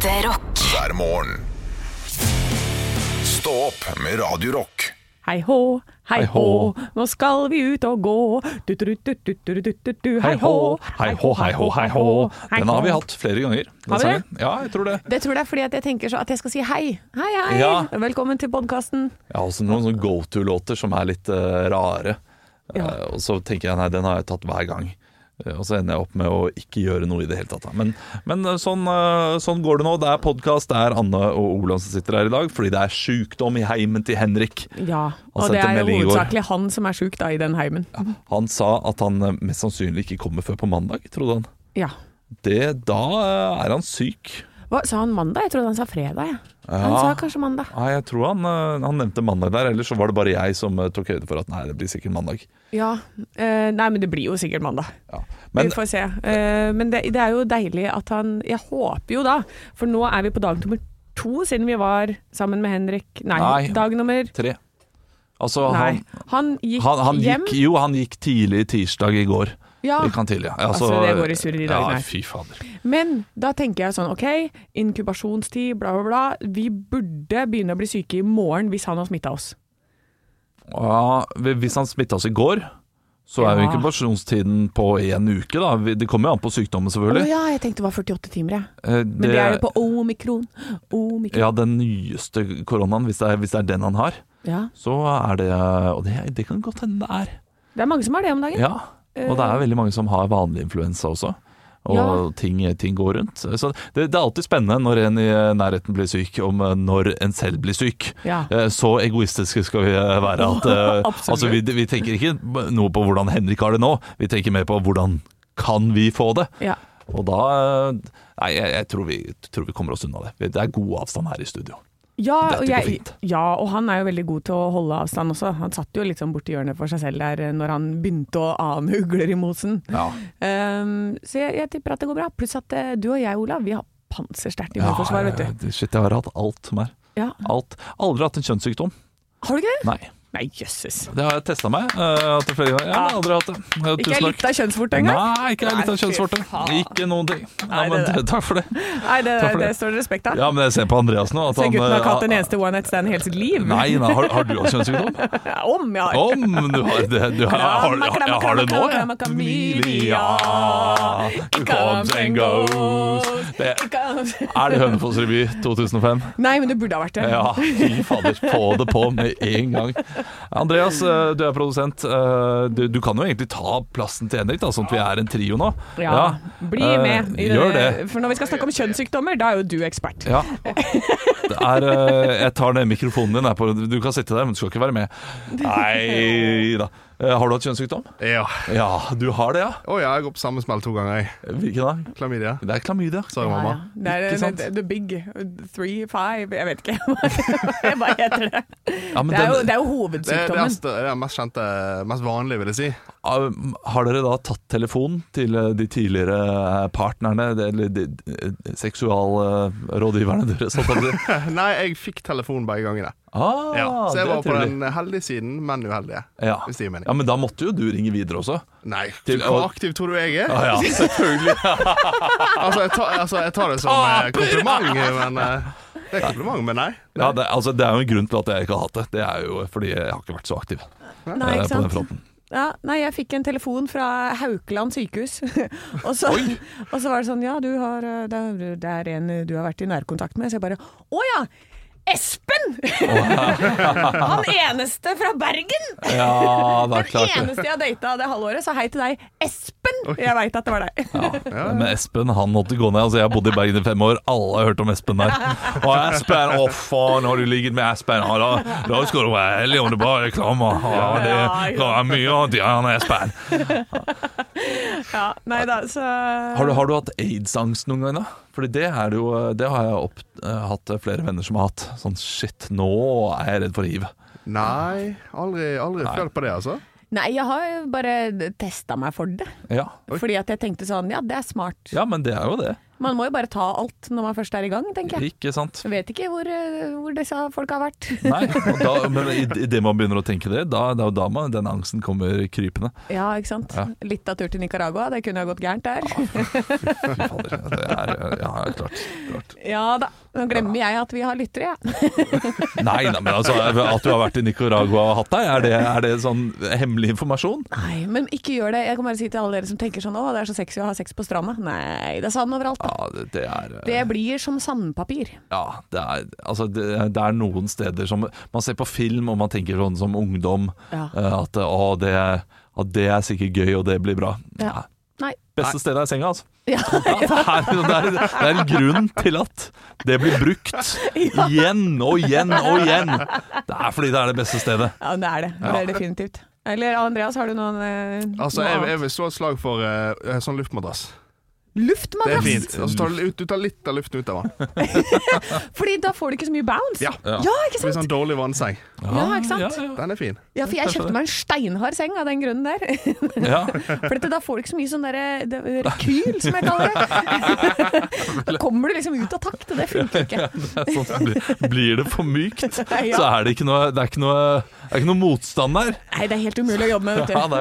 Ekte rock. hver morgen. Stå opp med Radio Rock. Hei hå, hei hå. nå skal vi ut og gå. Du, du, du, du, du, du, du, du. Hei hå, hei hå, hei hå, hei hå. Den har vi hatt flere ganger. den Har vi det? Ja, jeg tror det. Det tror jeg er fordi at jeg tenker så at jeg skal si hei. Hei, hei. Ja. Velkommen til podkasten. Jeg har også noen sånne go to-låter som er litt uh, rare. Ja. Uh, og så tenker jeg nei, den har jeg tatt hver gang. Eh, og så ender jeg opp med å ikke gjøre noe i det hele tatt. Men, men eh, sånn, eh, sånn går det nå. Det er podkast, det er Anne og Olav som sitter her i dag. Fordi det er sjukdom i heimen til Henrik. Ja, og det er jo hovedsakelig han som er sjuk da i den heimen. Han sa at han mest sannsynlig ikke kommer før på mandag, trodde han. Ja. Det, da er han syk. Hva, sa han mandag? Jeg trodde han sa fredag. Ja. Han Ja. sa kanskje mandag. Ja, jeg tror han, eh, han nevnte mandag der, ellers så var det bare jeg som eh, tok høyde for at nei, det blir sikkert mandag. Ja. eh, nei, men det blir jo sikkert mandag. Ja. Men vi får se. Eh, men det, det er jo deilig at han Jeg håper jo da, for nå er vi på dag nummer to siden vi var sammen med Henrik. Nei, Nei. dag nummer tre. Altså, Nei. han, Han gikk han, han hjem. gikk, jo, han gikk tidlig tirsdag i går. Ja. Gikk han ja. Altså, det går i surr i dag, Ja, fy fader. Men da tenker jeg sånn, ok, inkubasjonstid, bla, bla, bla. Vi burde begynne å bli syke i morgen hvis han har smitta oss. Ja, hvis han smitta oss i går, så er jo inkubasjonstiden på én uke, da. Det kommer jo an på sykdommen, Å selvfølgelig. ja, jeg tenkte det var 48 timer, jeg. Eh, Men det, er jo på omikron. Omikron. Ja, den nyeste koronaen, hvis det, er, hvis det er den han har, Ja. så er det Og det, det kan godt hende det er. Det er mange som har det om dagen. Ja, og det er veldig mange som har vanlig influensa også. Og Ja. ting, ting går rundt. Så det, det er alltid spennende når en i nærheten blir syk, om eh, når en selv blir syk. Ja. Eh, Så egoistiske skal vi eh, være at eh, altså vi, vi tenker ikke noe på hvordan Henrik har det nå, vi tenker mer på hvordan kan vi få det. Ja. Og da eh, Nei, jeg, jeg tror, vi, tror vi kommer oss unna det. Det er god avstand her i studio. Ja, og jeg, ja, og han er jo veldig god til å holde avstand også. Han satt jo sånn borti hjørnet for seg selv der eh, når han begynte å ane ugler i mosen. Ja. Um, så jeg, jeg tipper at det går bra. Pluss at eh, du og jeg, Olav, vi har pansersterkt immunforsvar, vet du. Shit, jeg har hatt alt som er. Ja. Alt. Aldri hatt en kjønnssykdom. Har du ikke det? Nei. Nei, jøsses. Det har jeg testa meg. Uh, hatt det flere ganger. Jeg har aldri hatt det. Uh, Ikke ei lita kjønnsvorte engang? Nei, ikke ei lita kjønnsvorte. Ikke noen ting. Nei, men, takk for det. Nei, det, det det. står det respekt av. Ja, men jeg ser på Andreas nå at Så han gutten har ikke hatt en eneste one night stand i hele sitt liv? Nei, nei har, har du også kjønnssykdom? Om jeg har. Om du har det du har, har, har, kramma, har det nå? jeg. Familia, it comes and goes. Det, er det Hønefoss revy 2005? Nei, men det burde ha vært det. Ja, fy fader. Få det på med en gang. Andreas, eh, du er produsent. Eh, Du, du kan jo egentlig ta plassen til Henrik, da, sånn at vi er en trio nå. Ja, bli eh, med. i Gjør det. For når vi skal snakke om kjønnssykdommer, da er jo du ekspert. Ja. Det er, jeg tar ned mikrofonen din. Her på, du kan sitte der, men du skal ikke være med. Nei da. Eh, Har du hatt kjønnssykdom? Ja. Ja, du har det, ja. Å ja, jeg går på samme smell to ganger, jeg. Hvilken da? Klamydia. Det er klamydia. Sorry, mamma. Det er Ikke sant? the, the big three, five Jeg vet ikke. Hva heter det? Ja, men Det er jo, den, det er jo Det, det, er, det er mest kjente, mest vanlige, vil jeg si. Har dere da tatt telefonen til eh, de tidligere eh, partnerne, eller de, de seksualrådgiverne deres? Nei, jeg fikk telefon begge gangene. Ah, Ja, så jeg var på den heldige siden, men uheldige. Ja. Hvis det gir mening. ja, men da måtte jo du ringe videre også. Nei, Til- hvor aktiv tror du jeg er? Ah, ja, selvfølgelig. Altså, jeg tar, altså, jeg tar det som eh, kompliment, men eh, Det er kompliment, men nei. Ja, det, altså, det er jo en grunn til at jeg ikke har hatt det. Det er jo fordi jeg har ikke vært så aktiv Nei, eh, på den fronten. Ja, nei, jeg fikk en telefon fra Haukeland sykehus. og, så, og så var det sånn Ja, du har, det er en du har vært i nærkontakt med. Så jeg bare Å ja! Espen! Han eneste fra Bergen! Ja, det er klart Den eneste jeg har data det halvåret. Så hei til deg, Espen! Jeg veit at det var deg. Ja, men Espen han måtte gå ned. Altså, jeg har bodd i Bergen i fem år. Alle har hørt om Espen der. Og Espen, å faen, har du ligget med Espen? Ja, da, da skal du være heldig om det bare klammer. Ja, det er mye annet i han Espen. Ja, nei da, så Har du, har du hatt aids-angst noen gang, da? Fordi det, det, jo, det har jeg opp, eh, hatt flere venner som har hatt. Sånn shit, nå er jeg redd for hiv. Nei, aldri, aldri Nei. følt på det, altså. Nei, jeg har bare testa meg for det. Ja. Fordi at jeg tenkte sånn Ja, det er smart. ja, men det er jo det. Man må jo bare ta alt når man først er i gang, tenker jeg. Ikke sant? Jeg vet ikke hvor, eh, hvor disse folka har vært. Nei, og da, men idet man begynner å tenke det, da, da, da man, den angsten kommer krypende. Ja, ikke sant. Ja. Litt av tur til Nicaragua, det kunne ha gått gærent der. Fy fader. Det er Ja, klart. klart. Ja da. Nå glemmer jeg at vi har lyttere, jeg. Nei, nei, men altså, at du har vært i Nicaragua og hatt deg, er det, er det sånn hemmelig informasjon? Nei, men ikke gjør det. Jeg kan bare si til alle dere som tenker sånn å, det er så sexy å ha sex på stranda. Nei, det er sand overalt. da. Ja, det, det er Det blir som sandpapir. Ja, det er, altså, det, er noen steder som Man ser på film, og man tenker sånn som ungdom Ja. eh, at å, det, ja, det er sikkert gøy, og det blir bra. Ja. Nei. Beste stedet er senga, altså. Ja. Ja, det, er, det, er, det er en grunn til at det blir brukt igjen og igjen og igjen. Det er fordi det er det beste stedet. Ja, det er det. Det er definitivt. Eller Andreas, har du noen eh, Altså, noe jeg, jeg vil slå et slag for eh, sånn luftmadrass. Det er fint. Og så tar du, ut, du tar litt av luften ut av den. Fordi da får du ikke så mye bounce. Ja. ja ikke Det blir sånn dårlig vannseng. Ja, ikke sant? Ja, ja. Den er fin. Ja, for jeg kjøpte meg en steinhard seng av den grunnen der. Ja. For dette, da får du ikke så mye sånn derre rekyl, som jeg kaller det. Da kommer du liksom ut av takt, og det funker ikke. Det sånn, blir, det for mykt, så er det ikke noe, det er ikke noe, det er ikke noe motstand der. Nei, det er helt umulig å jobbe med, vet Ja, du. det,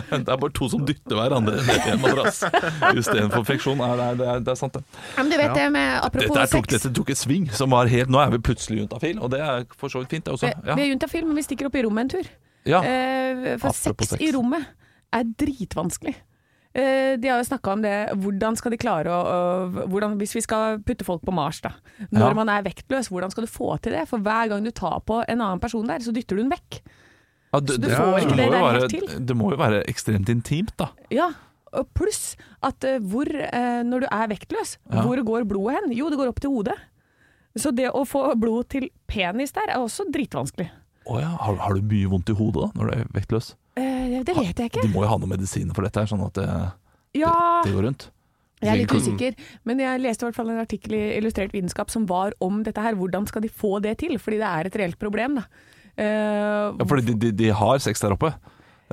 er, det er bare to som dytter hverandre ned i en madrass istedenfor friksjon. Det, det, det er sant, det. Men du vet det med apropos dette tok, sex. dette tok et sving som var helt Nå er vi plutselig juntafil, og det er for så vidt fint, det også. Ja. vi er juntafil, men vi stikker opp i rommet en tur. Ja. Eh, For sex sex. i rommet er dritvanskelig. Eh, De har jo snakka om det, hvordan skal de klare å å- hvordan, Hvis vi skal putte folk på Mars, da. Når Ja. man er vektløs, hvordan skal du få til det? For hver gang du tar på en annen person der, så dytter du den vekk. Ja, det, det, får det må være, det må jo være ekstremt intimt, da. Ja, og pluss at eh, hvor, eh, når du er vektløs, Ja. hvor går blodet hen? Jo, det går opp til hodet. Så det å få blod til penis der er også dritvanskelig. Oh ja, har, har du mye vondt i hodet da, når du er vektløs? Eh, det vet jeg ikke. Du må jo ha noen medisiner for dette, her, sånn at det, Ja, det går rundt. jeg er litt usikker. Men jeg leste i hvert fall en artikkel i Illustrert vitenskap som var om dette her. Hvordan skal de få det til? Fordi det er et reelt problem, da. Uh, Ja, fordi de, de, de har sex der oppe.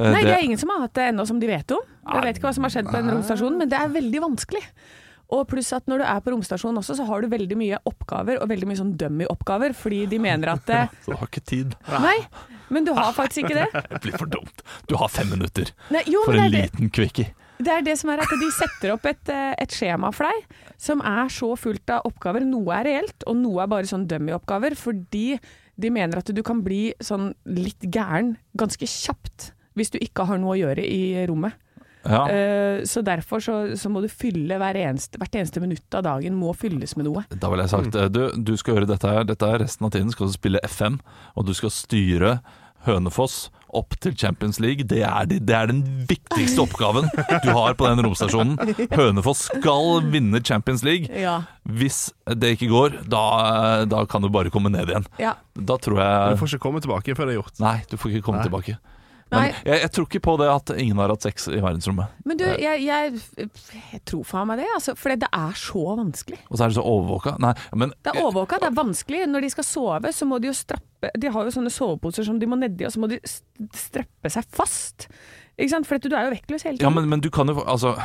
Eh, Nei, det det- er ingen som har hatt det ennå som de vet om. Jeg vet ikke hva som har skjedd på den romstasjonen, men det er veldig vanskelig. Og pluss at når du er på romstasjonen også, så har du veldig mye oppgaver, og veldig mye sånn dummy-oppgaver, fordi de mener at det... Så du har ikke tid. Nei, men du har faktisk ikke det. Det blir for dumt. Du har fem minutter Nei, jo, for en liten quickie. det er det som er at de setter opp et, eh, et skjema for deg som er så fullt av oppgaver. Noe er reelt, og noe er bare sånn dummy-oppgaver, fordi de mener at du kan bli sånn litt gæren ganske kjapt hvis du ikke har noe å gjøre i rommet. Ja. Uh, så derfor så, så må du fylle hver eneste, hvert eneste minutt av dagen må fylles med noe. Da ville jeg sagt mm. du, du skal gjøre dette her. Dette er resten av tiden skal du spille FM, og du skal styre Hønefoss opp til Champions League. Det er, de, det er den viktigste oppgaven du har på den romstasjonen. Hønefoss skal vinne Champions League. Ja. Hvis det ikke går, da, da kan du bare komme ned igjen. ja. Da tror jeg Du får ikke komme tilbake før det er gjort. Nei, du får ikke komme Nei. tilbake. Men jeg, jeg tror ikke på det at ingen har hatt sex i verdensrommet. Men du, jeg, jeg, jeg tror faen meg det, altså, for det er så vanskelig. Og så er det så overvåka. Nei, men Det er overvåka, det er vanskelig. Når de skal sove, så må de jo strappe De har jo sånne soveposer som de må nedi, og så må de strappe seg fast. Ikke sant? For du er jo vektløs hele tiden. Ja, men, men du kan jo Altså,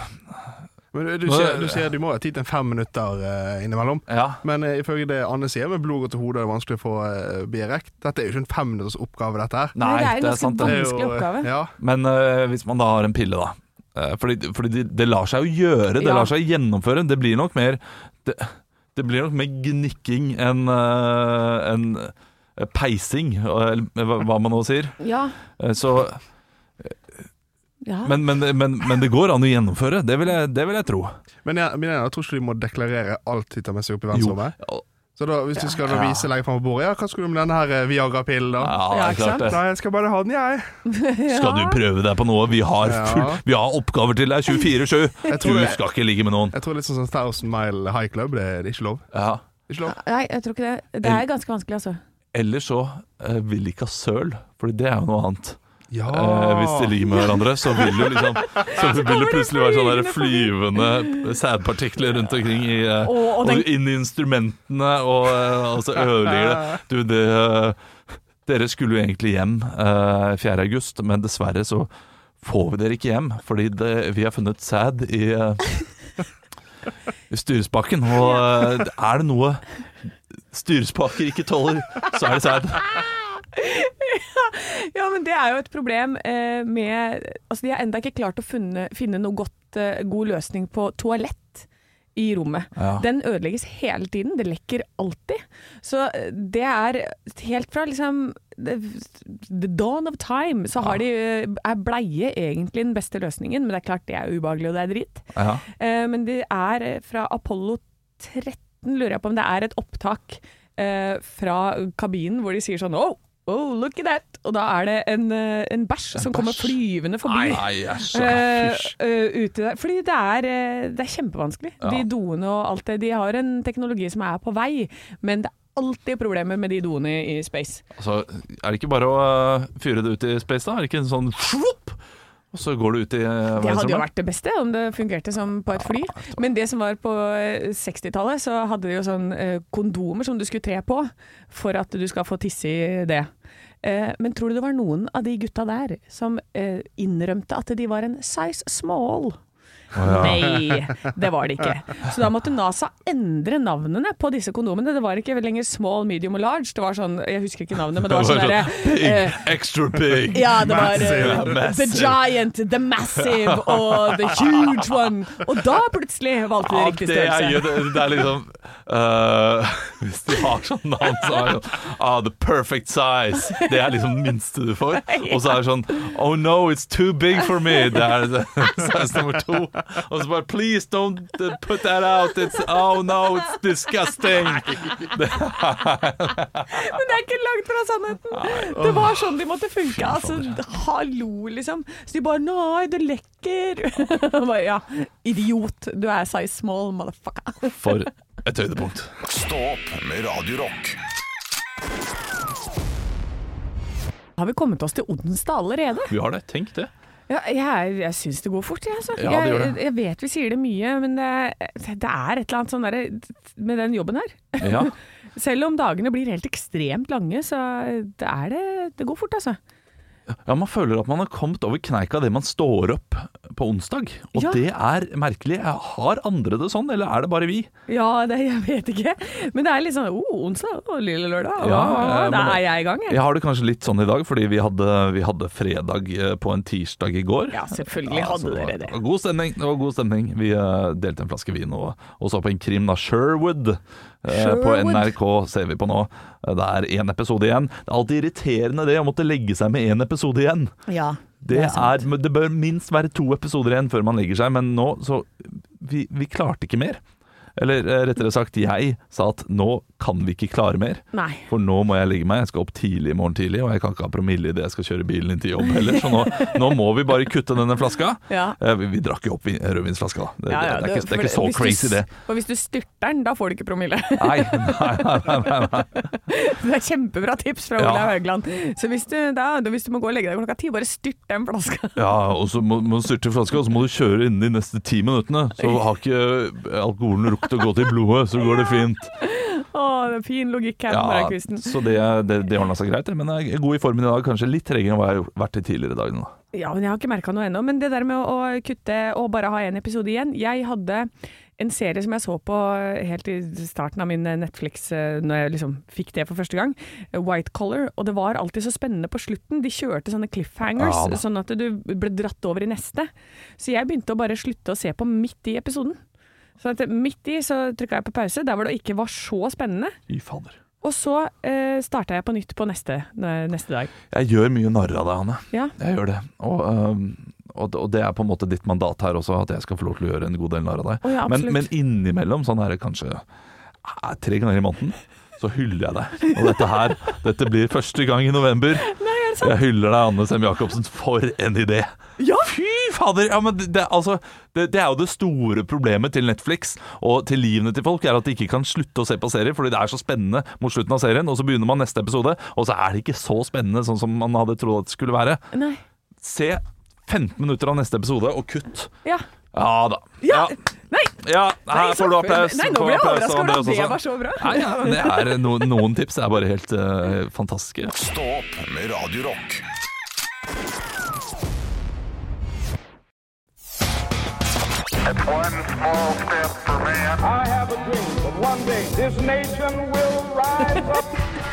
Men du, du, sier, du sier du må ha tid til fem minutter uh, innimellom. ja. Men uh, ifølge det Anne sier, med blod går til hodet og det er vanskelig å få uh, bli. Dette er jo ikke en femminutters oppgave, dette her. Nei, det er en er ganske er Vanskelig eh, oppgave. Ja. Men uh, hvis man da har en pille, da. fordi fordi det, det lar seg jo gjøre, det Ja. lar seg gjennomføre. Det blir nok mer Det, det blir nok mer gnikking enn øh, peising, eller hva, man nå sier. Ja, Eh, Så ja. men, men, men, men det går an å gjennomføre, det vil jeg, det vil jeg tro. Men jeg, men jeg, jeg tror ikke de må deklarere alt de tar med seg opp i verdensrommet. Så da, hvis du skal Ja. vise legge fram på bordet, ja, hva skulle du med denne her eh, Viagra-pillen, da? Ja, det Ja, er klart det. Nei, jeg skal bare ha den, jeg. Skal du prøve deg på noe? Vi har, full, vi har oppgaver til deg 24-7. Du tror det- skal ikke ligge med noen. Jeg tror litt sånn som Thousand Mile High Club, det, det er ikke lov. Ja. Ikke lov. Nei, jeg tror ikke det. Det er ganske vanskelig, altså. Eller så uh, vil de ikke ha søl, for det er jo noe annet. Ja. Eh, hvis de ligger med hverandre, så vil jo liksom Så vil det plutselig være sånne flyvende sædpartikler rundt omkring i, eh, Og, og den, inn i instrumentene, og, eh, og så ødelegger det. Du, det eh, Dere skulle jo egentlig hjem eh, 4. august, men dessverre så får vi dere ikke hjem, fordi det, vi har funnet sæd i, eh, styrespaken. Og eh, er det noe styrespaker ikke tåler, så er det sæd. Ja, men det er jo et problem eh, med Altså, de har enda ikke klart å funne, finne noe godt, eh, god løsning på toalett i rommet. Ja. Den ødelegges hele tiden. Det lekker alltid. Så eh, det er helt fra liksom the, the dawn of time så har de, eh, er bleie egentlig den beste løsningen, men det er klart det er ubehagelig og det er dritt. Ja. Eh, men det er eh, fra Apollo 13, lurer jeg på om det er et opptak eh, fra kabinen hvor de sier sånn oh, oh, look at that! Og da er det en, eh, en bæsj som kommer flyvende forbi. Nei, æsj. uh, uh, ute der. Fordi det er, eh, det er kjempevanskelig. Ja. De doene og alt det. De har en teknologi som er på vei, men det er alltid problemer med de doene i space. Altså, er det ikke bare å eh, fyre det ut i space, da? Er det ikke en sånn svopp, og så går det ut i Det hadde jo vært det beste om det fungerte som på et fly. Men det som var på eh, 60-tallet, så hadde de jo sånn kondomer som du skulle tre på for at du skal få tisse i det. Eh, Men tror du det var noen av de gutta der som eh, innrømte at de var en size small? Nei, det var det ikke. Så da måtte NASA endre navnene på disse kondomene. Det var ikke lenger small, medium og large. Det var sånn, Jeg husker ikke navnet, men det var sånn derre eh, extra big. ja, det var eh. The Giant, The Massive og The Huge One. Og da plutselig valgte de Ja, riktig det, er, størrelse. det, det er liksom uh, Hvis de har sånn navn, så er det sånn ah, The perfect size. Det er liksom det minste du får. Og så er det sånn Oh no, it's too big for me. Det er size nummer to. Og så bare Please don't uh, put that out. It's, oh no, it's disgusting. Men det er ikke langt fra sannheten. Det var sånn de måtte funke. Altså, hallo, liksom. Så de bare Nei, det lekker. Bare, ja, idiot. Du er size small, motherfucker. for et høydepunkt. Stå opp med Radiorock. Har vi kommet oss til onsdag allerede? Vi har det. Tenk det. Ja, jeg jeg syns det går fort, jeg. Altså. Ja, det gjør jeg, jeg vet vi sier det mye, men det, det er et eller annet sånn derre med den jobben her. Ja. Selv om dagene blir helt ekstremt lange, så det er det Det går fort, altså. Ja, Man føler at man har kommet over kneika det man står opp på onsdag. Og Ja. det er merkelig. Har andre det sånn, eller er det bare vi? Ja, det, jeg vet ikke. Men det er litt sånn oh, onsdag og lille lørdag. Ja, eh, da er jeg i gang, jeg. Jeg har det kanskje litt sånn i dag, fordi vi hadde, vi hadde fredag eh, på en tirsdag i går. Ja, selvfølgelig hadde dere det. God stemning. det var god stemning Vi eh, delte en flaske vin og, og så på en krim, da. Sherwood. Sherwood. På NRK ser vi på nå. Det er én episode igjen. Det er alltid irriterende det å måtte legge seg med én episode igjen. Ja, Det, er, det bør minst være to episoder igjen før man legger seg, men nå så Vi, vi klarte ikke mer. Eller eh, rettere sagt, jeg sa at nå kan vi ikke klare mer. Nei. For nå må jeg legge meg. Jeg skal opp tidlig i morgen tidlig, og jeg kan ikke ha promille idet jeg skal kjøre bilen inn til jobb heller. Så nå, nå må vi bare kutte denne flaska. Ja. Eh, Vi, vi drakk jo opp vin- rødvinsflaska, da. Det, Ja, ja, det, er ikke, det er ikke så du crazy, s- det. For hvis du styrter den, da får du ikke promille. Nei, nei, nei, nei, nei. Det er kjempebra tips fra. Olav Haugland. Så hvis du, da, hvis du må gå og legge deg klokka ti, bare styrt den flaska. Ja, og så må, må du styrte flaska, og så må du kjøre innen de neste ti minuttene. Så har ikke alkoholen rukket å gå til blodet, så går det fint. Å, det er fin logikk her på Ja, så det, det, det ordna seg greit, men jeg er god i formen i dag. Kanskje litt tregere enn hva jeg har vært i tidligere dager. nå. Ja, men jeg har ikke merka noe ennå. Men det der med å, å kutte og bare ha én episode igjen Jeg hadde en serie som jeg så på helt i starten av min Netflix, eh, når jeg liksom fikk det for første gang. White Collar. Og det var alltid så spennende på slutten. De kjørte sånne cliffhangers, Ja sånn at du ble dratt over i neste. Så jeg begynte å bare slutte å se på midt i episoden. Så at midt i så trykka jeg på pause, der hvor det ikke var så spennende. Fy fader. Og så eh, starta jeg på nytt på neste, neste dag. Jeg gjør mye narr av deg, Hanne. Ja. Jeg gjør det. Og, øhm, og, det er på en måte ditt mandat her også, at jeg skal få lov til å gjøre en god del narr av deg. Oh, ja, men, men innimellom, sånn er det kanskje eh, tre ganger i måneden, så hyller jeg deg. Og dette her, dette blir første gang i november. Nei, sant? Jeg hyller deg, Anne Sem Jacobsen, for en idé! Ja! Fy fader! Ja, men det, det, altså, det, det er jo det store problemet til Netflix og til livene til folk, er at de ikke kan slutte å se på serier fordi det er så spennende mot slutten av serien, og så begynner man neste episode, og så er det ikke så spennende sånn som man hadde trodd at det skulle være. Nei. Se 15 minutter av neste episode, og kutt. Ja. Ja da. Ja! Nei! Ja, her får du applaus. Nei, nå ble jeg overraska over at det var så bra. Nei, ja, det er no, noen tips er bare helt uh, fantastiske. Stå opp med Radio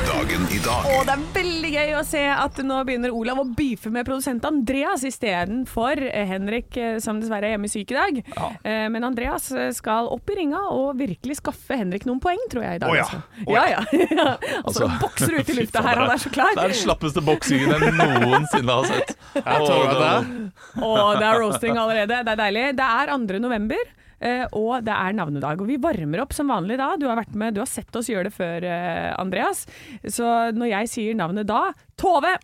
Dagen i dag Og det er veldig gøy å se at nå begynner Olav å beefe med produsent Andreas istedenfor Henrik, eh, som dessverre er hjemme syk i dag. Ja. Men Andreas eh, skal opp i ringa og virkelig skaffe Henrik noen poeng, tror jeg i dag. Oh, ja. altså. ja, ja. altså, han bokser ut i lufta her, han er så klar. Det er den slappeste boksingen jeg noensinne har sett. Jeg tror det det- Å, det er roasting allerede. Det er deilig. Det er 2. november. eh, Og det er navnedag, og vi varmer opp som vanlig da. Du har vært med, du har sett oss gjøre det før, eh, Andreas. Så når jeg sier navnet da Tove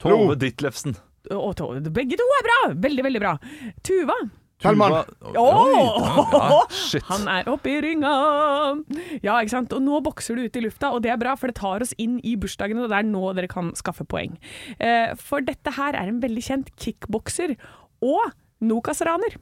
Tove Ditlevsen. og Tove, begge to er bra! Veldig, veldig bra. Tuva. Tuva- Oi, ja. Han er oppe i ringa! Ja, ikke sant. Og nå bokser du ut i lufta, og det er bra, for det tar oss inn i bursdagene, og det er nå dere kan skaffe poeng. Eh, For dette her er en veldig kjent kickbokser og Nokas-raner.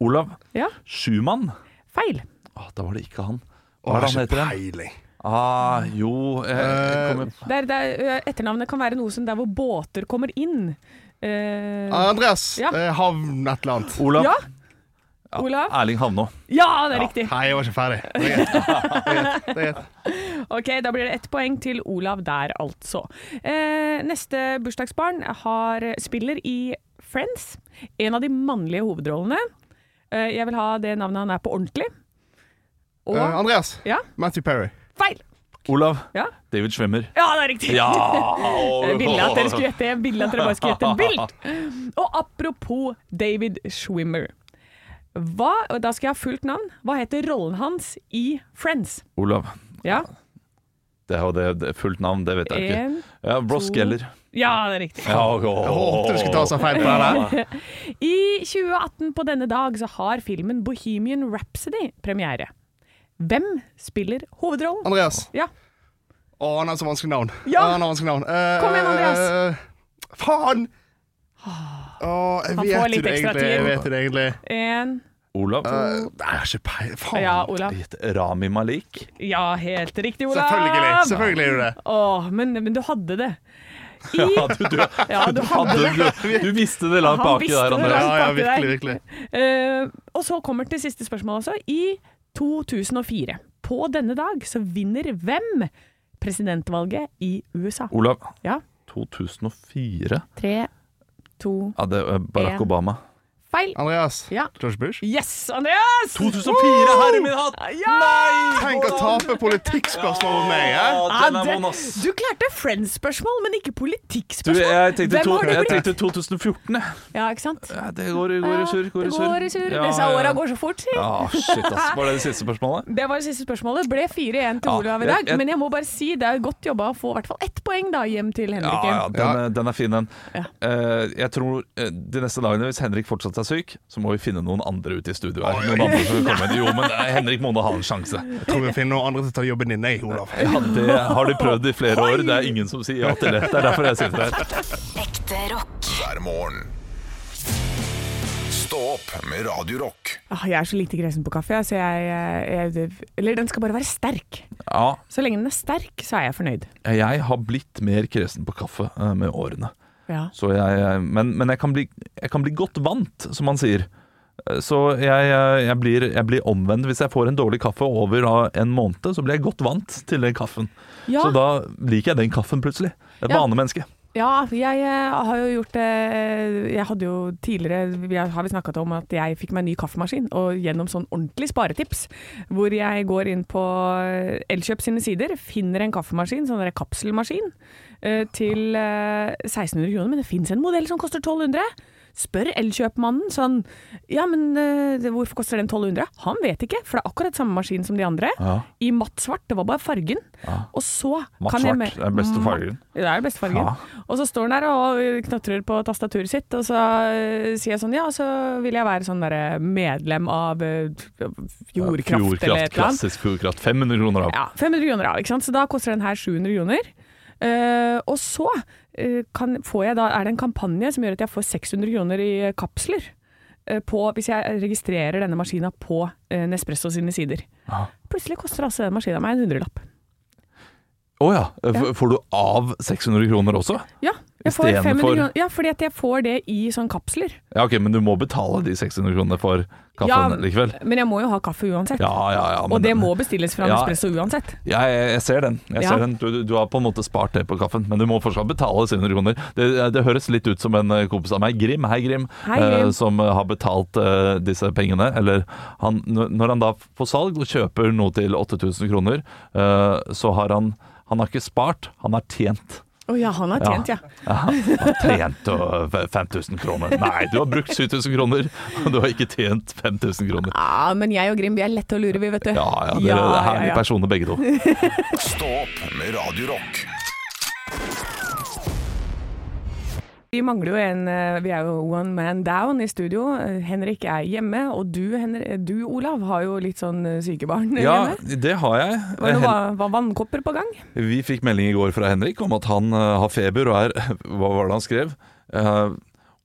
Olav Ja, Schumann. feil. Ah, da var det ikke han. Hva er det han heter? peiling. Ah, jo eh, der, er, er, ø, etternavnet kan være noe som der hvor båter kommer inn. Eh, Ah, Andreas. Ja. eh, Havn et eller annet. Olav. ja, Olav? Erling Havnå. Ja, det er riktig. Nei, jeg var ikke ferdig. Det er greit. Det er greit. Det er greit. Ok, Da blir det ett poeng til Olav der, altså. Eh, neste bursdagsbarn har, spiller i Friends. En av de mannlige hovedrollene. Eh, jeg vil ha det navnet han er på ordentlig. Og uh, Andreas. Ja, Matthew Perry. feil! Olav. Ja, David Schwemmer. ja det er riktig! Ja! Ville at dere skulle gjette. Ville at dere bare skulle gjette vilt. Og apropos David Schwimmer. Hva, da skal jeg ha fullt navn. Hva heter rollen hans i Friends? Olav. Ja, Det er det, fullt navn, det vet jeg ikke. en Ja, Ross to- Geller. Ja, det er riktig. Ja, Jeg håpet du skulle ta seg feil på den her. I 2018 på denne dag så har filmen Bohemian Rhapsody premiere. Hvem spiller hovedrollen? Andreas. Ja. Å, han har så vanskelig navn. Ja. Å, han har vanskelig navn. Eh, Kom igjen, Andreas. eh, faen! Å, jeg Han vet det egentlig. Jeg vet det egentlig. En Olav. Eh, nei, jeg ikke peil. Faen. Ja, Olav. Rami Malik. Ja, helt riktig, Olav. Selvfølgelig. Selvfølgelig gjør du det. Åh, men, men du hadde det. I, Ja, du, du, Ja, du hadde det. du, visste det langt baki der, Andreas. Ja, ja, virkelig, virkelig. Uh, og så kommer det til siste spørsmål også. I 2004, på denne dag, så vinner hvem presidentvalget i USA? Olav. Ja. 2004. Tre, to, Ja, det er Barack En. Obama. Feil. Andreas. Ja. George Bush. Yes, Andreas! 2004, herre min hatt! Ja! Tenk å tape politikkspørsmål mot meg. Ja, den er det- ass. Du klarte Friends-spørsmål, men ikke Du, politikkspørsmål. jeg tenkte, Hvem to, har du jeg tenkte 2014, jeg. Ja, ikke sant? Ja, det går, i- går i surr. Går i det surr. går i surr. Ja, Disse åra går så fort, si. Ja, shit, ass. Var det det siste spørsmålet? Det var det siste spørsmålet. Ble 4-1 til Ja, Olav i dag. jeg- Men jeg må bare si det er godt jobba å få i hvert fall ett poeng da hjem til Ja, ja, den, den er fin, den. Ja. Eh, jeg tror eh, de neste dagene, hvis Henrik fortsatt er syk, så må vi finne noen andre ute i studio her. Noen andre som komme. Jo, men eh, Henrik må da ha en sjanse. Jeg tror vi finner noen andre til å ta jobben din, jeg, Olav. Ja, Det har de prøvd i flere år. Det er ingen som sier ja til det. Det er derfor jeg sitter her. Ekte rock. hver morgen. Stå opp med Radio Rock. Ah, Jeg er så lite gresen på kaffe, så jeg, jeg Eller den skal bare være sterk. Ja, Så lenge den er sterk, så er jeg fornøyd. jeg har blitt mer kresen på kaffe eh, med årene. Ja. Så jeg, men men jeg, kan bli, jeg kan bli godt vant, som man sier. Eh, Så jeg, jeg, blir, blir omvendt. Hvis jeg får en dårlig kaffe over en måned, så blir jeg godt vant til den kaffen. Ja. Så da liker jeg den kaffen plutselig. Et Ja. vanemenneske. Ja, jeg eh, har jo gjort det Jeg hadde jo tidligere vi har, vi snakket om at jeg fikk meg en ny kaffemaskin, og gjennom sånn ordentlig sparetips, hvor jeg går inn på Elkjøp sine sider, finner en kaffemaskin, sånn der kapselmaskin, eh, til eh, 1600 kroner, men det finnes en modell som koster 1200. Spør Elkjøpmannen sånn Ja, men eh, hvorfor koster den 1200? Han vet ikke, for det er akkurat samme maskin som de andre. Ja. I matt svart. Det var bare fargen. Og så Matt kan jeg svart med- er beste fargen. det er den beste fargen. Ja. Og så står han der og knatrer på tastaturet sitt, og så eh, sier jeg sånn Ja, så vil jeg være sånn derre medlem av eh, Jordkraft, eller et eller annet. Klassisk Fjordkraft. 500 kroner av. Ja, 500 kroner av, ikke sant. Så da koster den her 700 kroner. Eh, og så eh, kan, får jeg da, er det en kampanje som gjør at jeg får 600 kroner i kapsler. eh, På, hvis jeg registrerer denne maskina på Nespresso sine sider. Ja. Plutselig koster altså den maskina meg en hundrelapp. Å ja. F- Får du av 600 kroner også? Ja, jeg får Istedenfor- 500 kroner. Ja, fordi at jeg får det i sånn kapsler. Ja, ok, Men du må betale de 600 kronene for kaffen Ja, likevel. Men jeg må jo ha kaffe uansett. Ja, ja, ja. men og det den- må bestilles fra Ja. Nespresso uansett. Ja, jeg, jeg ser den. Jeg Ja. ser den. Du, du- har på en måte spart det på kaffen, men du må fortsatt betale 700 kroner. Det, det høres litt ut som en eh, kompis av meg, Grim, hei Grim, Hei, Grim. eh, som eh, har betalt eh, disse pengene. Eller han, når han da får salg og kjøper noe til 8000 kroner, eh, så har han Han har ikke spart, han har tjent. Å ja, han har tjent, ja. Ja, han har tjent øh, 5000 kroner. Nei, du har brukt 7000 kroner, og du har ikke tjent 5000 kroner. Ja, men jeg og Grim, vi er lette å lure, vi, vet du. Ja, ja, dere er herlige personer begge to. Stå opp med Radio Vi mangler jo en eh, Vi er jo one man down i studio. Eh, Henrik er hjemme, og du, Henrik, du Olav, har jo litt sånn eh, sykebarn Ja, hjemme. det har jeg. Var noe, var vannkopper på gang? Vi fikk melding i går fra Henrik om at han har feber og er Hva var det han skrev? Uh,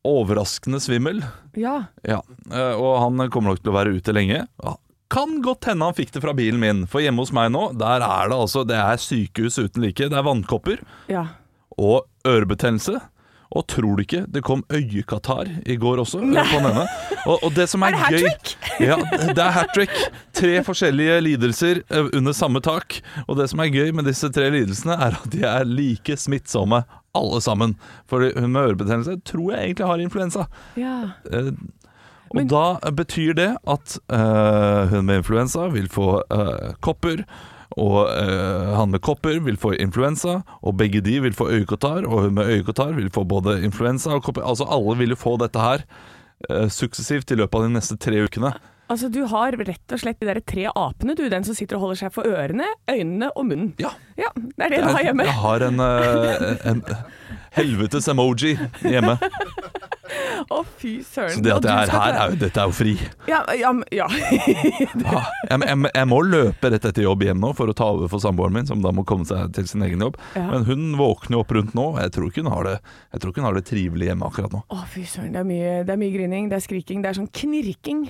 overraskende svimmel. Ja. Ja, Uh, og han kommer nok til å være ute lenge. Ja. Kan godt hende han fikk det fra bilen min, for hjemme hos meg nå, der er det altså Det er sykehus uten like. Det er vannkopper ja. og ørebetennelse. Og tror du ikke, det kom øyekatarr i går også. På denne. Og, og det som er, Er det hat gøy trick? Ja, det er hat trick. Tre forskjellige lidelser eh, under samme tak. Og det som er gøy med disse tre lidelsene, er at de er like smittsomme alle sammen. For hun med ørebetennelse tror jeg egentlig har influensa. ja. Eh, og Men- da betyr det at eh, hun med influensa vil få eh, kopper, og eh, han med kopper vil få influensa, og begge de vil få øyekatarr, og hun med øyekatarr vil få både influensa og kopper. Altså alle vil jo få dette her eh, suksessivt i løpet av de neste tre ukene. Altså, du har rett og slett de der tre apene, du. Den som sitter og holder seg for ørene, øynene og munnen. Ja. Ja, det er det du har hjemme. Jeg har en, eh, en helvetes emoji hjemme. Å, fy søren. Så det at jeg er her, er jo, dette er jo fri. Ja, ja, ja. Ja, jeg, jeg, jeg må løpe rett etter jobb hjem nå for å ta over for samboeren min, som da må komme seg til sin egen jobb. Ja. Men hun våkner jo opp rundt nå, og jeg tror ikke hun har det, jeg tror ikke hun har det trivelig hjemme akkurat nå. Å, fy søren. Det er, mye, det er mye grining, det er skriking, det er sånn knirking.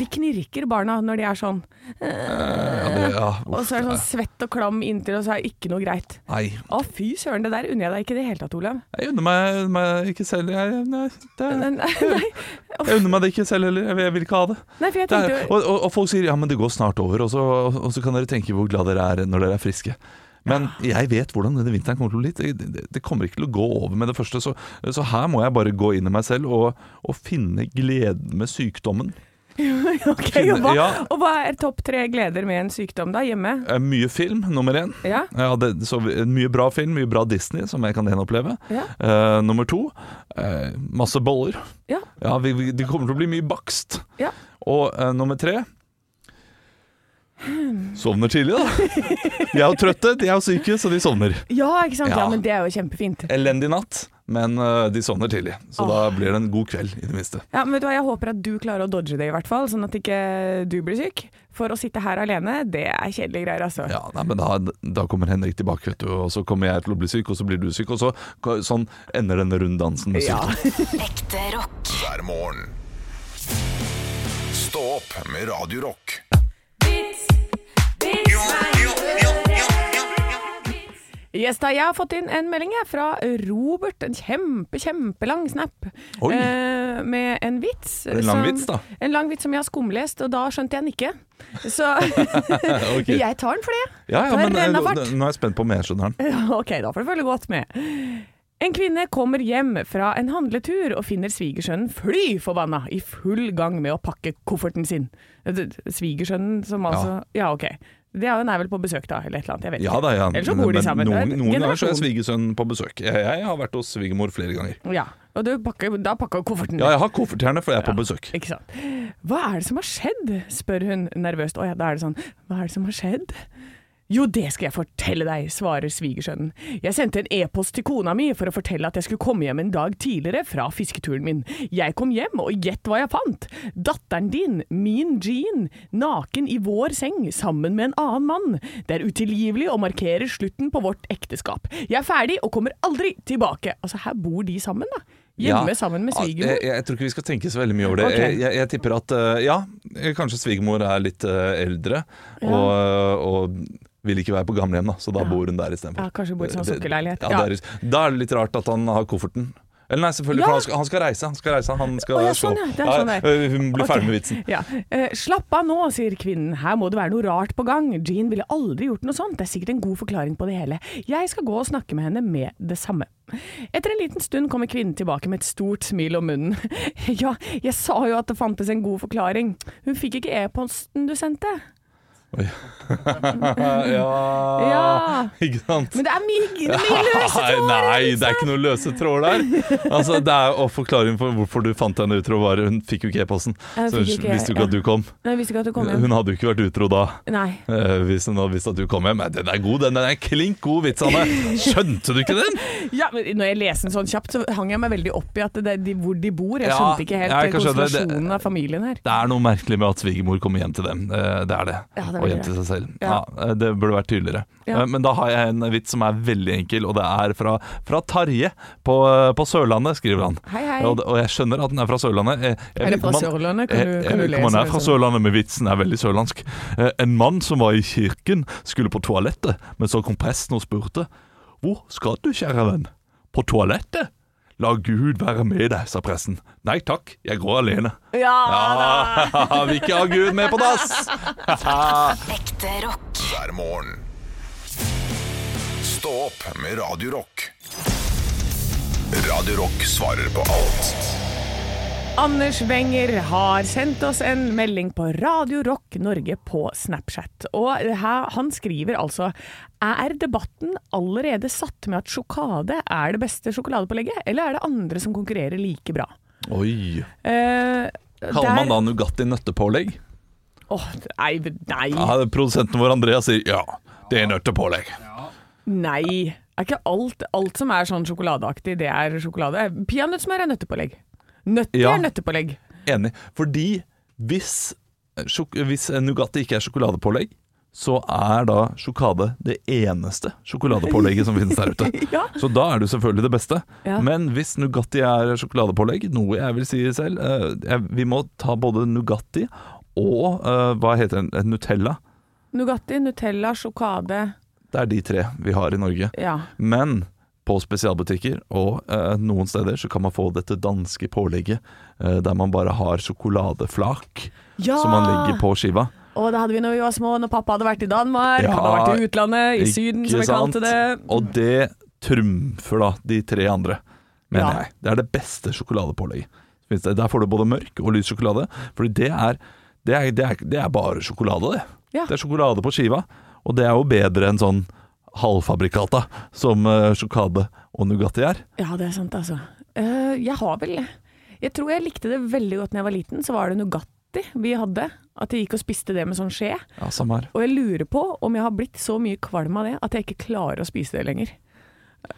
De knirker barna når de er sånn. Ja, det, ja, Og så er det sånn svett og klam inntil, og så er det ikke noe greit. Nei, Å, fy søren. Det der unner jeg deg ikke i det hele tatt, Olav. jeg unner meg, meg ikke selv. Jeg, nei, det, Jeg unner meg det ikke selv heller. Jeg, vil- ikke ha det. Nei, det er, og, og, og folk sier ja, men det går snart over, og så, og så kan dere tenke hvor glad dere er når dere er friske. Men jeg vet hvordan denne vinteren kommer til å bli. Det, det, det kommer ikke til å gå over med det første. Så, så her må jeg bare gå inn i meg selv og, og finne gleden med sykdommen. Ok, og hva, Ja. og hva er topp tre gleder med en sykdom da, hjemme? Eh, Mye film, nummer én. Ja, Ja, det, så mye bra film, mye bra Disney som jeg kan gjenoppleve. ja, Uh, nummer to, uh, masse boller. ja. Ja, vi, vi, Det kommer til å bli mye bakst. Ja. Og uh, nummer tre Sovner tidlig, da. De er jo trøtte, de er jo syke, så de sovner. Ja, ikke sant? Ja. Ja. men det er jo kjempefint. Elendig natt, men eh, de sovner tidlig. Så da blir det en god kveld, i det minste. Ja, men vet du hva, Jeg håper at du klarer å dodge det, i hvert fall, sånn at ikke du blir syk. For å sitte her alene, det er kjedelige greier, altså. Ja, nei, men da, da kommer Henrik tilbake, vet du, og så kommer jeg til å bli syk, og så blir du syk, og så sånn ender denne runddansen med Ja. Ekte rock. hver morgen. Stå opp med Radio Rock. Yes, da, jeg har fått inn en melding fra Robert. En kjempe, kjempelang snap eh, med en vits. En lang som- vits, da. En lang vits som jeg har skumlest, og da skjønte jeg den ikke. Så okay. jeg tar den for det. Ja, ja, men det eh, nå er jeg spent på om jeg skjønner den. Ok, da får du følge godt med. En kvinne kommer hjem fra en handletur og finner svigersønnen fly forbanna i full gang med å pakke kofferten sin. Svigersønnen som altså Ja, ok. Det er er vel på besøk da, eller et eller annet. Jeg vet Ja da, ja. Ellers så bor de sammen. Noen, en noen ganger så er svigersønnen på besøk. Jeg, jeg har vært hos svigermor flere ganger. Ja, og du pakker, da pakker kofferten. Ja, jeg har koffertjerne, for jeg er på besøk. Ikke sant. Hva er det som har skjedd? spør hun nervøst. Å ja, da er det sånn. Hva er det som har skjedd? Jo, det skal jeg fortelle deg, svarer svigersønnen. Jeg sendte en e-post til kona mi for å fortelle at jeg skulle komme hjem en dag tidligere fra fisketuren min. Jeg kom hjem, og gjett hva jeg fant? Datteren din, min Jean, naken i vår seng sammen med en annen mann. Det er utilgivelig og markerer slutten på vårt ekteskap. Jeg er ferdig og kommer aldri tilbake. Altså, her bor de sammen, da. Hjemme Ja. sammen med Ja, svigermor. Jeg, jeg tror ikke vi skal tenke så veldig mye over det. Okay. Jeg, jeg, tipper at eh, ja, kanskje svigermor er litt eldre eldre og, og vil ikke være på gamlehjem, da, så da bor hun der istedenfor. Ja, kanskje bor i sånn sokkelleilighet. Ja, Ja. Da er det litt rart at han har kofferten. Eller nei, selvfølgelig, Ja. for han skal, han skal reise. Han skal reise, han skal oh, ja, sånn, ja. Det er sånn ja, øh, hun blir okay. ferdig med vitsen. Ja. Eh, slapp av nå, sier kvinnen. Her må det være noe rart på gang. Jean ville aldri gjort noe sånt. Det er sikkert en god forklaring på det hele. Jeg skal gå og snakke med henne med det samme. Etter en liten stund kommer kvinnen tilbake med et stort smil om munnen. Ja, jeg sa jo at det fantes en god forklaring. Hun fikk ikke e-posten du sendte. ja. Ja. Ikke sant? Men det er mye, mye løse tråder! nei, det er ikke noe løse tråder der. Altså, det er å forklare for hvorfor du fant henne utro, var hun fikk jo ikke e-posten. Så hun ikke- visste jo ikke ja. at du kom. Nei, visste ikke at du kom hjem. Hun hadde jo ikke vært utro da. Nei. eh, Hvis hun hadde visst at du kom hjem. Men Den er god, den. Den er klink god vits, Anne. Skjønte du ikke den? Ja, men når jeg leser den sånn kjapt, så hang jeg meg veldig opp i at det er de, hvor de bor. Jeg skjønte ikke helt ja, konstellasjonen av familien her. Det er noe merkelig med at svigermor kommer hjem til dem. Eh, Det er det. Ja, det og hjem til seg selv. Ja. Ja. eh, Det burde vært tydeligere. Ja. Eh, Men da har jeg en vits som er veldig enkel, og det er fra, fra Tarje på, eh, på Sørlandet, skriver han. Hei, hei. Og, og jeg skjønner at den er fra Sørlandet. Jeg, jeg Er det fra Sørlandet? Kan du, jeg du lese er fra? Sørlandet, men vitsen er veldig sørlandsk. Eh, En mann som var i kirken, skulle på toalettet, men så kom presten og spurte Hvor skal du, kjære venn? På toalettet? La Gud være med deg, sa presten. Nei takk, jeg går alene. Ja, Ja, vil ikke ha Gud med på dass! Ekte rock. hver morgen. Stå opp med Radio Rock. Radio Rock svarer på alt Anders Wenger har sendt oss en melding på Radio Rock Norge på Snapchat. Og her, han skriver altså Er debatten allerede satt med at sjokade er det beste sjokoladepålegget, eller er det andre som konkurrerer like bra? Oi. Eh, Kaller man da Nugatti nøttepålegg? Åh, nei, nei, Ja, Produsenten vår Andreas sier ja, det er nøttepålegg. nei. Er ikke alt, alt som er sånn sjokoladeaktig, det er sjokolade? Peanøttsmør er nøttepålegg. Nøtter Ja. er nøttepålegg. Enig. Fordi hvis, sjok hvis Nugatti ikke er sjokoladepålegg, så er da sjokade det eneste sjokoladepålegget som finnes der ute. Ja. Så da er det selvfølgelig det beste. Ja. Men hvis Nugatti er sjokoladepålegg, noe jeg vil si selv eh, jeg, Vi må ta både Nugatti og eh, hva heter den, Eh, Nutella. Nugatti, Nutella, sjokade Det er de tre vi har i Norge. Ja. Men på spesialbutikker og eh, noen steder så kan man få dette danske pålegget eh, der man bare har sjokoladeflak Ja! som man legger på skiva. Og det hadde vi når vi var små, når pappa hadde vært i Danmark, Ja, hadde vært i utlandet, i Syden som vi kalte det. Og det trumfer da de tre andre, mener Ja. jeg. Det er det beste sjokoladepålegget. Der får du både mørk og lys sjokolade, for det det det det er bare sjokolade, det. Det er sjokolade på skiva, og det er jo bedre enn sånn halvfabrikata som eh, sjokade og Nugatti er. Ja, det er sant, altså. Eh, jeg har vel Jeg tror jeg likte det veldig godt da jeg var liten. Så var det Nugatti vi hadde. At jeg gikk og spiste det med sånn skje. Ja, samme her. Og jeg lurer på om jeg har blitt så mye kvalm av det at jeg ikke klarer å spise det lenger.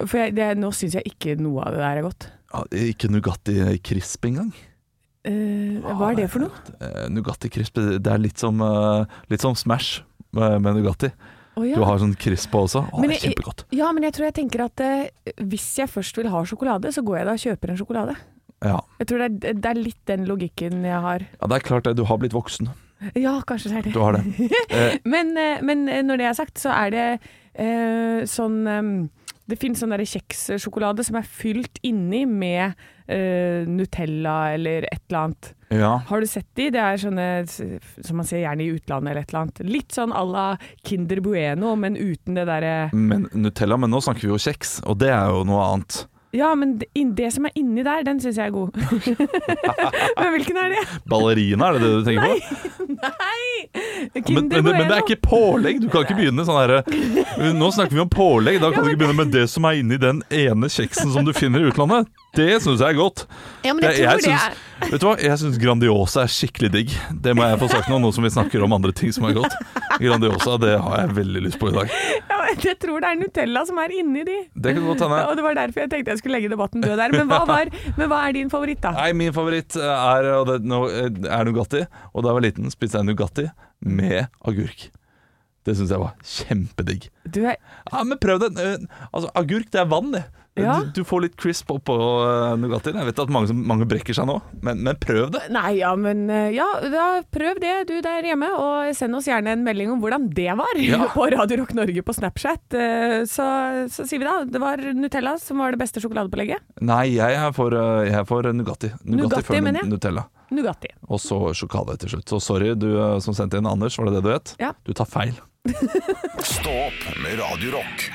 For jeg, det, nå syns jeg ikke noe av det der er godt. Ja, ikke Nugatti Crisp engang. Uh, hva er det for noe? Eh, Nugatti Crisp, det er litt som, eh, litt som Smash med Nugatti. Å, ja. Du har sånn crisp også. Å, Men det er jeg- kjempegodt. Ja, men jeg tror jeg tenker at eh, hvis jeg først vil ha sjokolade, så går jeg da og kjøper en sjokolade. Ja. Jeg tror det er, det er litt den logikken jeg har. ja, det er klart det. Du har blitt voksen. Ja, kanskje det er det. Du har det. Eh, Men, eh, men når det er sagt, så er det eh, sånn eh, Det finnes sånn kjekssjokolade som er fylt inni med uh, Nutella eller et eller annet. ja. Har du sett de? Det er sånne som man ser gjerne i utlandet eller et eller annet. Litt sånn à la Kinder Bueno, men uten det derre Men Nutella, men nå snakker vi jo kjeks, og det er jo noe annet. Ja, men det, det som er inni der, den syns jeg er god. men hvilken er det? Ballerina, er det det du tenker på? Nei! Men, men, men det er ikke pålegg. Du kan ikke begynne sånn herre Nå snakker vi om pålegg. Da kan du ikke begynne med det som er inni den ene kjeksen som du finner i utlandet. Det syns jeg er godt. Ja, men jeg Jeg- jeg synes, det er Vet du hva, jeg syns Grandiosa er skikkelig digg. Det må jeg få sagt nå, nå som vi snakker om andre ting som er godt. Grandiosa, det har jeg veldig lyst på i dag. ja, Jeg tror det er Nutella som er inni de. Det kan godt hende. Og det var derfor jeg tenkte jeg skulle legge debatten død der. Men hva, var, men hva er din favoritt, da? Nei, min favoritt er, og det, er Nugatti. Og da jeg var liten, spiste jeg Nugatti med agurk. Det syns jeg var kjempedigg. Du er Ja, men prøv det. Eh, Altså, agurk, det er vann, det. Ja. Du, du får litt crisp oppå uh, Nugattien. Jeg vet at mange, mange brekker seg nå, men, men prøv det. Nei, ja, men eh, ja, da prøv det du der hjemme, og send oss gjerne en melding om hvordan det var Ja. på Radio Rock Norge på Snapchat. Eh, Så, så sier vi da, det var Nutella som var det beste sjokoladepålegget. Nei, jeg er for, jeg er for Nugatti. Nugatti, før mener jeg. Nutella. Nugatti. Og så sjokolade til slutt. Så sorry, du som sendte inn Anders, var det det du het? Ja. Du tar feil. Stå opp med Radio Rock.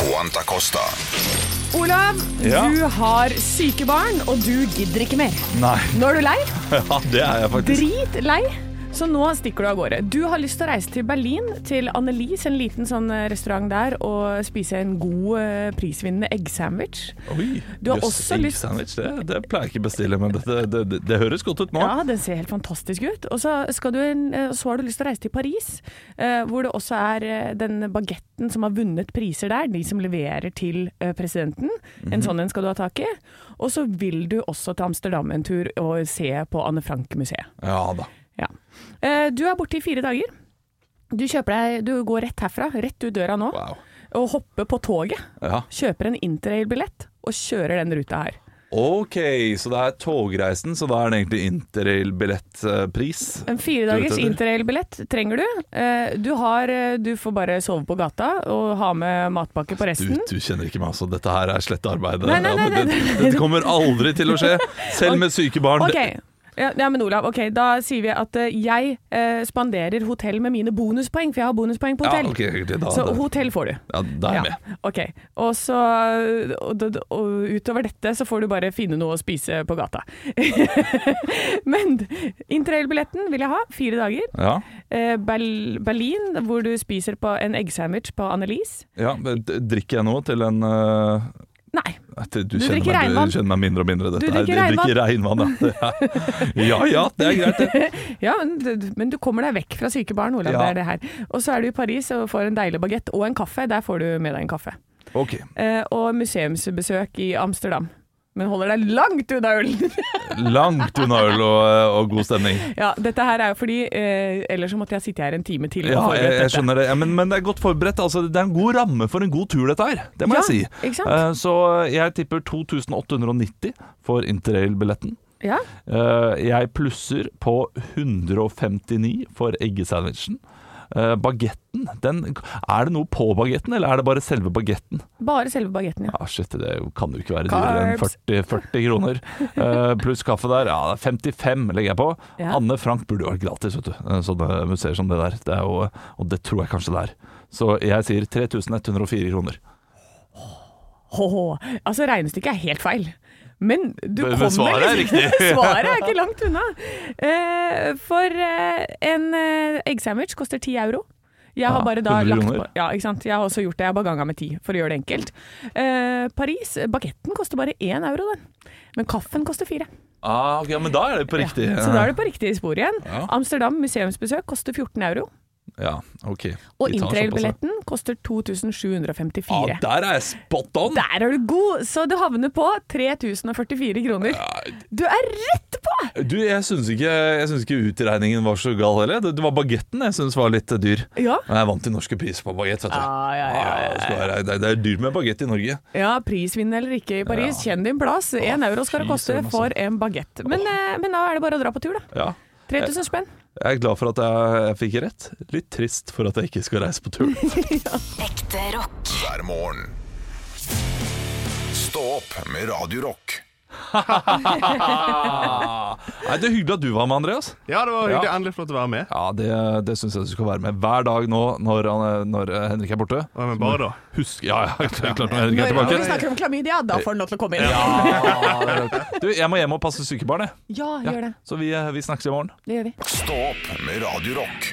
Quanta Costa. Olav, Ja. du har syke barn, og du gidder ikke mer. Nei, Nå er du lei. ja, det er jeg faktisk. Dritlei. Så nå stikker du av gårde. Du har lyst til å reise til Berlin, til Annelies, en liten sånn eh, restaurant der, og spise en god eh, prisvinnende eggsandwich. Oi, Du har jøss, også egg lyst- sandwich, det, det pleier jeg ikke å bestille, men det, det, det høres godt ut nå. Ja, den ser helt fantastisk ut. Og så, en, eh, så har du lyst til å reise til Paris, hvor det også er den bagetten som har vunnet priser der, de som leverer til presidenten. presidenten. mm En sånn en skal du ha tak i. Og så vil du også til Amsterdam en tur og se på Anne Frank-museet. Ja da. Ja. Eh, Du er borte i fire dager. Du deg, du går rett herfra, rett ut døra nå, Wow. og hopper på toget. Ja. Kjøper en interrail-billett og kjører den ruta her. Ok, så det er togreisen, så da er det egentlig interrail-billettpris. En fire dagers Du interrail-billett trenger du. Eh, Du, har, eh, du får bare sove på gata og ha med matpakke på resten. du kjenner ikke meg, altså. Dette her er slett arbeid. Nei, nei, nei. Dette, dette kommer aldri til å skje. Selv med syke barn. Ok, ja, ja, men Olav, ok, da sier vi at eh, jeg eh, spanderer hotell med mine bonuspoeng, for jeg har bonuspoeng på Ja, hotell. ok, ok, da, Så da, hotell får du. ja, da er jeg med. Ok, og så og, og, og utover dette så får du bare finne noe å spise på gata. Men interrail-billetten vil jeg ha, fire dager. Ja, Eh, Bel Berlin, hvor du spiser på en eggsandwich på Annelise. ja, men d- drikker jeg noe til en øh, Nei, Du, Du drikker meg, regnvann. du kjenner meg mindre og mindre. Dette Du drikker Jeg drikker regnvann. Ja. Ja ja, det er greit, det. ja, men, du- men du kommer deg vekk fra syke barn, Olav. Ja. Det er det her. Og så er du i Paris og får en deilig bagett og en kaffe. Der får du med deg en kaffe. Okay. Eh, og museumsbesøk i Amsterdam. Men holder deg langt unna øl! Langt unna øl og, øh, og god stemning. ja, dette her er jo fordi eh, Ellers så måtte jeg sitte her en time til Ja, jeg, jeg skjønner det. Ja, men, men det er godt forberedt. Altså, det er en god ramme for en god tur, dette her. Det må Ja, jeg si. Eh, Så jeg tipper 2890 for interrail-billetten. Ja, Uh, Jeg plusser på 159 for eggesandwichen. Uh, bagetten, den, er det noe på bagetten, eller er det bare selve bagetten? bare selve bagetten, ja. Ah, shit, det kan jo ikke være dyrere enn 40, 40 kroner. Uh, pluss kaffe der, ja, 55 legger jeg på. Ja. Anne Frank burde jo vært gratis, vet du. Eh, Sånne museer som det der. Det jo, og det tror jeg kanskje det er. Så jeg sier 3104 kroner. Hå, altså regnestykket er helt feil. Men du Men- kommer svaret er riktig. svaret er ikke langt unna. Uh, for uh, en uh, eggsandwich koster 10 euro. Jeg har bare da lagt på Ja, ikke sant. Jeg har også gjort det. Jeg har bare ganga med 10 for å gjøre det enkelt. Uh, Paris, bagetten koster bare 1 euro, den. Men kaffen koster 4. Ah, okay, men da er det på riktig. Ja, så da er det på riktig spor igjen. Ja. Amsterdam museumsbesøk koster 14 euro. Ja, ok. Og interrail-billetten koster 2754. Ja, der er jeg spot on! Der er du god, så du havner på 3044 kroner. Du er rett på! Du, jeg syns ikke, ikke utregningen var så gal heller. Det, det var bagetten jeg syns var litt dyr. Ja. Men jeg er vant til norske priser på bagett, vet du. Ja, ja, ja, ja, det, det, det er dyrt med bagett i Norge. Ja, prisvinn eller ikke i Paris, kjenn din plass. Én euro skal det koste altså. for en bagett. Men, eh, men da er det bare å dra på tur, da. Ja. 3000 spenn. Jeg er glad for at jeg, jeg fikk rett. Litt trist for at jeg ikke skal reise på tur. Ekte rock. hver morgen. Stå opp med Radio Rock. Nei, Det er hyggelig at du var med, Andreas. Ja, det var hyggelig. Ja. Endelig flott å være med. Ja, Det, det syns jeg du skal være med hver dag nå når, han- når Henrik er borte. Ja, men bare da. Husk Ja, ja, klart når Henrik er tilbake. Når vi snakker om klamydia, da får han lov til å komme inn. Ja, du, jeg må hjem og passe sykebarn, jeg. Ja, gjør det. Så vi, vi snakkes i morgen. Det gjør vi. Stå opp med Radio Rock.